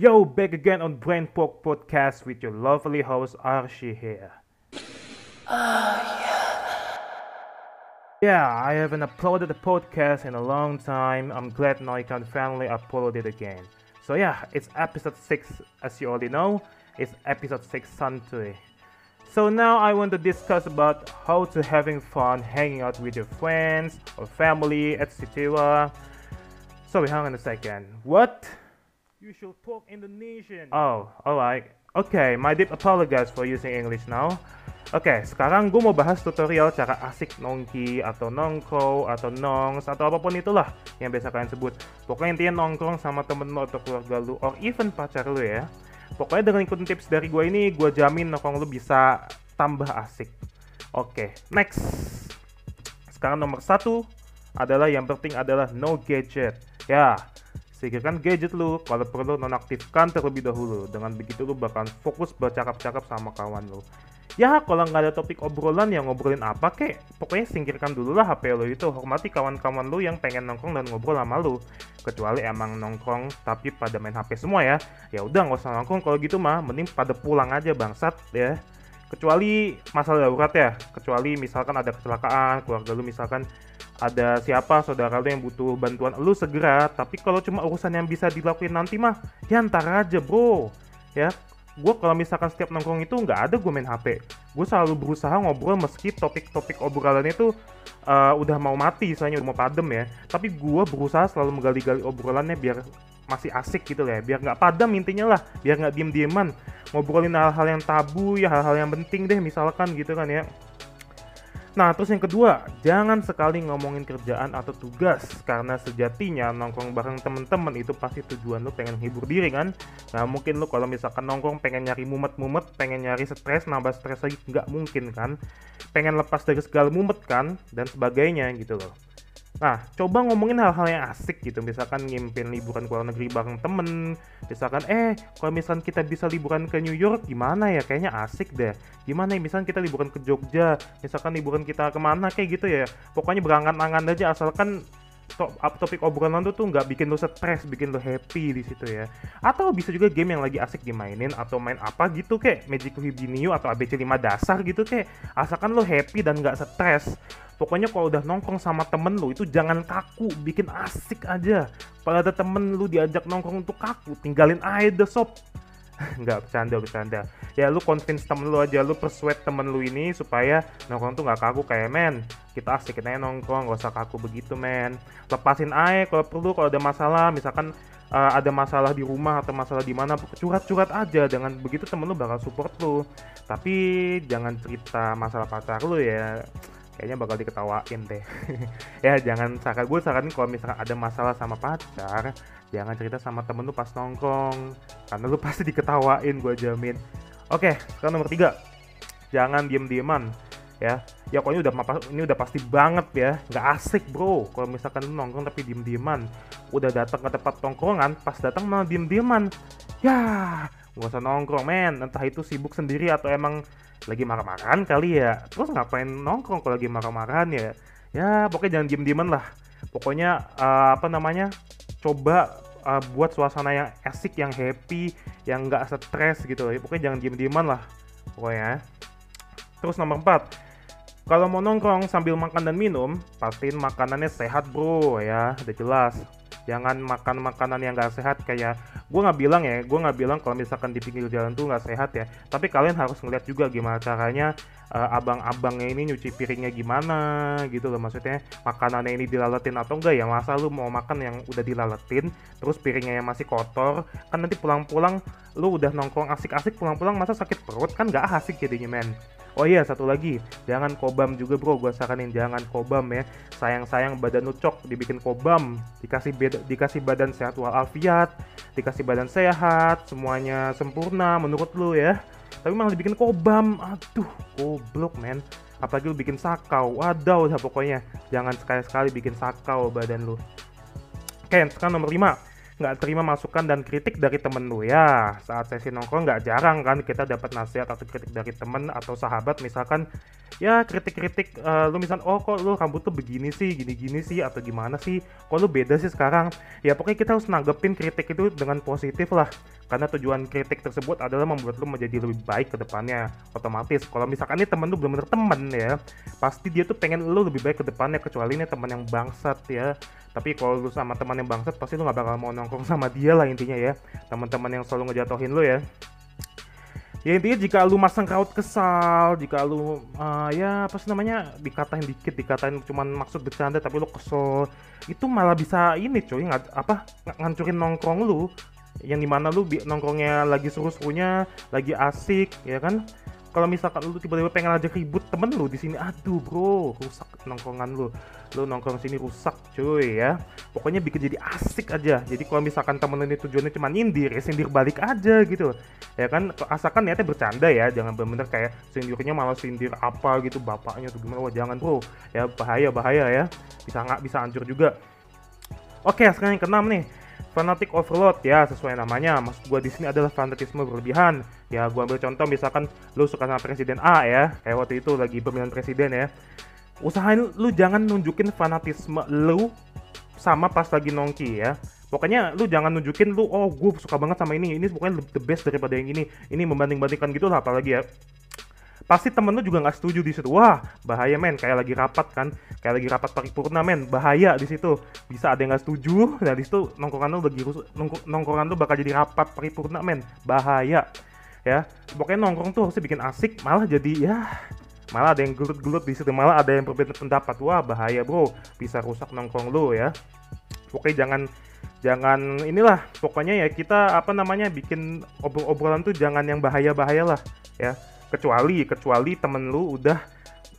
Yo, back again on Brain Poke Podcast with your lovely host Archie here. Oh, Yeah, yeah, I haven't uploaded a podcast in a long time. I'm glad now I can finally upload it again. So yeah, it's episode 6 as you already know. It's episode 6 Santuy. So now I want to discuss about how to having fun hanging out with your friends or family, etc. Sorry, hang on a second. What? You should talk Indonesian. Oh, alright. Okay, my deep apologize for using English now. Oke, sekarang gue mau bahas tutorial cara asik nongki atau nongko atau nongs atau apa pun itulah yang biasa kalian sebut. Pokoknya intinya nongkrong sama temen lo atau keluarga lo or even pacar lo ya. Pokoknya dengan ikutin tips dari gue ini, gue jamin nongkrong lo bisa tambah asik. Oke, next. Sekarang nomor satu adalah yang penting adalah no gadget. Ya, singkirkan gadget lu kalau perlu nonaktifkan terlebih dahulu. Dengan begitu lu bakal fokus bercakap-cakap sama kawan lu. Ya kalau nggak ada topik obrolan yang ngobrolin apa kek? Pokoknya singkirkan dulu lah HP lo itu. Hormati kawan-kawan lo yang pengen nongkrong dan ngobrol sama lo kecuali emang nongkrong tapi pada main HP semua ya. Ya udah nggak usah nongkrong. Kalau gitu mah mending pada pulang aja bangsat ya. Kecuali masalah darurat ya. Kecuali misalkan ada kecelakaan keluarga lu misalkan ada siapa saudara lu yang butuh bantuan lu segera. Tapi kalau cuma urusan yang bisa dilakuin nanti mah ya ntar aja bro. Ya gue kalau misalkan setiap nongkrong itu nggak ada gue main HP gue selalu berusaha ngobrol meski topik-topik obrolan itu uh, udah mau mati soalnya udah mau padam ya. Tapi gue berusaha selalu menggali-gali obrolannya biar masih asik gitu ya. Biar nggak padam intinya lah biar nggak diem-dieman. Ngobrolin hal-hal yang tabu ya hal-hal yang penting deh misalkan gitu kan ya Nah, terus yang kedua, jangan sekali ngomongin kerjaan atau tugas karena sejatinya nongkrong bareng temen-temen itu pasti tujuan lu pengen hibur diri kan. Nah, mungkin lu kalau misalkan nongkrong pengen nyari mumet-mumet, pengen nyari stres, nambah stres lagi nggak mungkin kan. Pengen lepas dari segala mumet kan dan sebagainya gitu loh. Nah, coba ngomongin hal-hal yang asik gitu. Misalkan ngimpin liburan ke luar negeri bareng temen. Misalkan, eh, kalau misalkan kita bisa liburan ke New York, gimana ya? Kayaknya asik deh. Gimana ya? Misalkan kita liburan ke Jogja. Misalkan liburan kita ke mana kayak gitu ya. Pokoknya berangan-angan aja asalkan top, topik obrolan tuh tuh nggak bikin lo stres, bikin lo happy di situ ya. Atau bisa juga game yang lagi asik dimainin atau main apa gitu kayak Magic Hibinio atau ABC 5 dasar gitu kayak asalkan lo happy dan nggak stres. Pokoknya kalau udah nongkrong sama temen lu itu jangan kaku, bikin asik aja. Kalau ada temen lu diajak nongkrong untuk kaku, tinggalin aja the sob. nggak bercanda bercanda ya lu convince temen lu aja lu persuade temen lu ini supaya nongkrong tuh nggak kaku kayak men kita asik aja nongkrong gak usah kaku begitu men. Lepasin aja kalau perlu kalau ada masalah. Misalkan uh, ada masalah di rumah atau masalah di mana curhat-curhat aja. Dengan begitu temen lu bakal support lu. Tapi jangan cerita masalah pacar lu ya. Kayaknya bakal diketawain deh. Ya jangan saran gue saranin kalau misalkan ada masalah sama pacar jangan cerita sama temen lu pas nongkrong. Karena lu pasti diketawain gue jamin. Oke sekarang nomor tiga. Jangan diem dieman ya. Ya kok ini udah ini udah pasti banget ya. Nggak asik bro kalau misalkan lu nongkrong tapi diem dieman udah datang ke tempat nongkrongan pas datang malah diem dieman ya gak usah nongkrong men. Entah itu sibuk sendiri atau emang lagi marah-marahan kali ya. Terus ngapain nongkrong kalau lagi marah-marahan ya? Ya pokoknya jangan diem-dieman lah. Pokoknya uh, apa namanya coba uh, buat suasana yang asik yang happy yang nggak stres gitu. Pokoknya jangan diem-dieman lah pokoknya. Terus nomor 4 kalau mau nongkrong sambil makan dan minum pastiin makanannya sehat bro ya. Udah jelas. Jangan makan makanan yang gak sehat kayak gue nggak bilang ya gue nggak bilang kalau misalkan di pinggir jalan tuh nggak sehat ya. Tapi kalian harus ngeliat juga gimana caranya uh, abang-abangnya ini nyuci piringnya gimana gitu loh. Maksudnya makanannya ini dilaletin atau enggak ya? Masa lu mau makan yang udah dilaletin terus piringnya yang masih kotor? Kan nanti pulang-pulang lu udah nongkrong asik-asik pulang-pulang masa sakit perut? Kan nggak asik jadinya men Oh iya satu lagi, jangan kobam juga bro, gue saranin jangan kobam ya. Sayang-sayang badan lu cok dibikin kobam, dikasih beda, dikasih badan sehat walafiat, dikasih badan sehat, semuanya sempurna menurut lu ya. Tapi malah dibikin kobam, aduh goblok men. Apalagi lu bikin sakau, wadaw udah pokoknya. Jangan sekali-sekali bikin sakau badan lu. Oke, sekarang nomor 5 nggak terima masukan dan kritik dari temen lu ya. Saat sesi nongkrong nggak jarang kan kita dapat nasihat atau kritik dari temen atau sahabat misalkan ya kritik-kritik uh, lu misal oh kok lu rambut tuh begini sih gini-gini sih atau gimana sih? Kok lu beda sih sekarang? Ya pokoknya kita harus nanggepin kritik itu dengan positif lah. Karena tujuan kritik tersebut adalah membuat lu menjadi lebih baik ke depannya otomatis. Kalau misalkan ini temen lu belum bener temen ya pasti dia tuh pengen lu lebih baik ke depannya kecuali ini teman yang bangsat ya tapi kalau lu sama teman yang bangsat pasti lu nggak bakal mau nongkrong sama dia lah intinya ya. Teman-teman yang selalu ngejatohin lu ya. Ya intinya jika lu masang raut kesal jika lu uh, ya apa sih namanya dikatain dikit dikatain cuman maksud bercanda tapi lu kesel itu malah bisa ini coy nggak apa ngancurin nongkrong lu. Yang di mana lu nongkrongnya lagi seru-serunya lagi asik ya kan kalau misalkan lu tiba-tiba pengen aja ribut temen lu di sini aduh bro rusak nongkrongan lu. Lu nongkrong sini rusak cuy ya. Pokoknya bikin jadi asik aja. Jadi kalau misalkan temen lu ini tujuannya cuma nyindir ya sindir balik aja gitu. Ya kan asalkan niatnya bercanda ya. Jangan bener-bener kayak sindirnya malah sindir apa gitu bapaknya tuh gimana. Wah jangan bro. Ya bahaya bahaya ya. Bisa nggak bisa hancur juga. Oke sekarang yang keenam nih fanatic overload ya sesuai namanya. Maksud gue di sini adalah fanatisme berlebihan. Ya gue ambil contoh misalkan lu suka sama presiden A ya. Kayak waktu itu lagi pemilihan presiden ya. Usahain lu jangan nunjukin fanatisme lu sama pas lagi nongki ya. Pokoknya lu jangan nunjukin lu oh gue suka banget sama ini. Ini pokoknya the best daripada yang ini. Ini membanding bandingkan gitu lah apalagi ya pasti temen lu juga nggak setuju di situ. Wah bahaya men. Kayak lagi rapat kan? Kayak lagi rapat paripurna men. Bahaya di situ. Bisa ada yang nggak setuju dan di situ nongkrongan lu lagi nongkrongan lu bakal jadi rapat paripurna men. Bahaya ya. Pokoknya nongkrong tuh harusnya bikin asik malah jadi ya malah ada yang gelut-gelut di situ malah ada yang berbeda pendapat. Wah bahaya bro. Bisa rusak nongkrong lu ya. Pokoknya jangan jangan inilah. Pokoknya ya kita apa namanya bikin obrol-obrolan tuh jangan yang bahaya-bahaya lah ya kecuali kecuali temen lu udah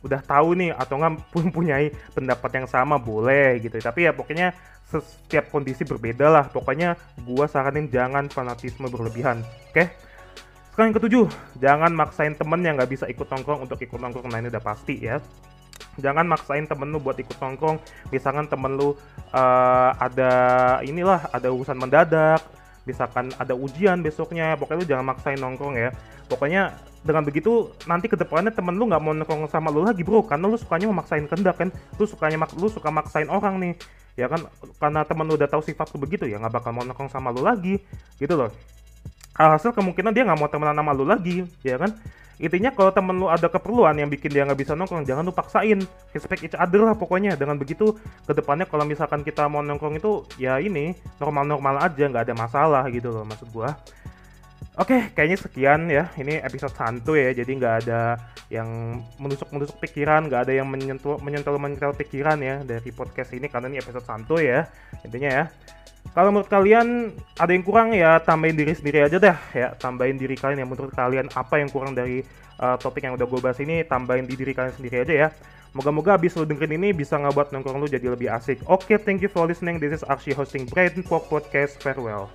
udah tahu nih atau nggak pun punya pendapat yang sama boleh gitu. Tapi ya pokoknya setiap kondisi berbeda lah. Pokoknya gua saranin jangan fanatisme berlebihan oke? Okay? sekarang yang ketujuh jangan maksain temen yang nggak bisa ikut nongkrong untuk ikut nongkrong. Nah ini udah pasti ya. Jangan maksain temen lu buat ikut nongkrong. Misalkan temen lu uh, ada inilah ada urusan mendadak misalkan ada ujian besoknya pokoknya lu jangan maksain nongkrong ya. Pokoknya dengan begitu nanti ke depannya temen lu nggak mau nongkrong sama lu lagi bro. Karena lu sukanya memaksain kendak kan? Lu sukanya mak lu suka maksain orang nih ya kan? Karena temen lu udah tahu sifat lu begitu ya nggak bakal mau nongkrong sama lu lagi gitu loh alhasil kemungkinan dia nggak mau temenan sama lu lagi ya kan intinya kalau temen lu ada keperluan yang bikin dia nggak bisa nongkrong jangan lu paksain respect each other lah pokoknya dengan begitu ke depannya kalau misalkan kita mau nongkrong itu ya ini normal-normal aja nggak ada masalah gitu loh maksud gua Oke, okay, kayaknya sekian ya. Ini episode santuy ya, jadi nggak ada yang menusuk-menusuk pikiran, nggak ada yang menyentuh menyentuh menyentuh pikiran ya dari podcast ini karena ini episode santuy ya intinya ya. Kalau menurut kalian ada yang kurang ya tambahin diri sendiri aja deh ya, tambahin diri kalian yang menurut kalian apa yang kurang dari uh, topik yang udah gue bahas ini, tambahin di diri kalian sendiri aja ya. Moga-moga abis lo dengerin ini bisa ngebuat nongkrong lu jadi lebih asik. Oke, okay, thank you for listening. This is Archie hosting Brain Pop Podcast. Farewell.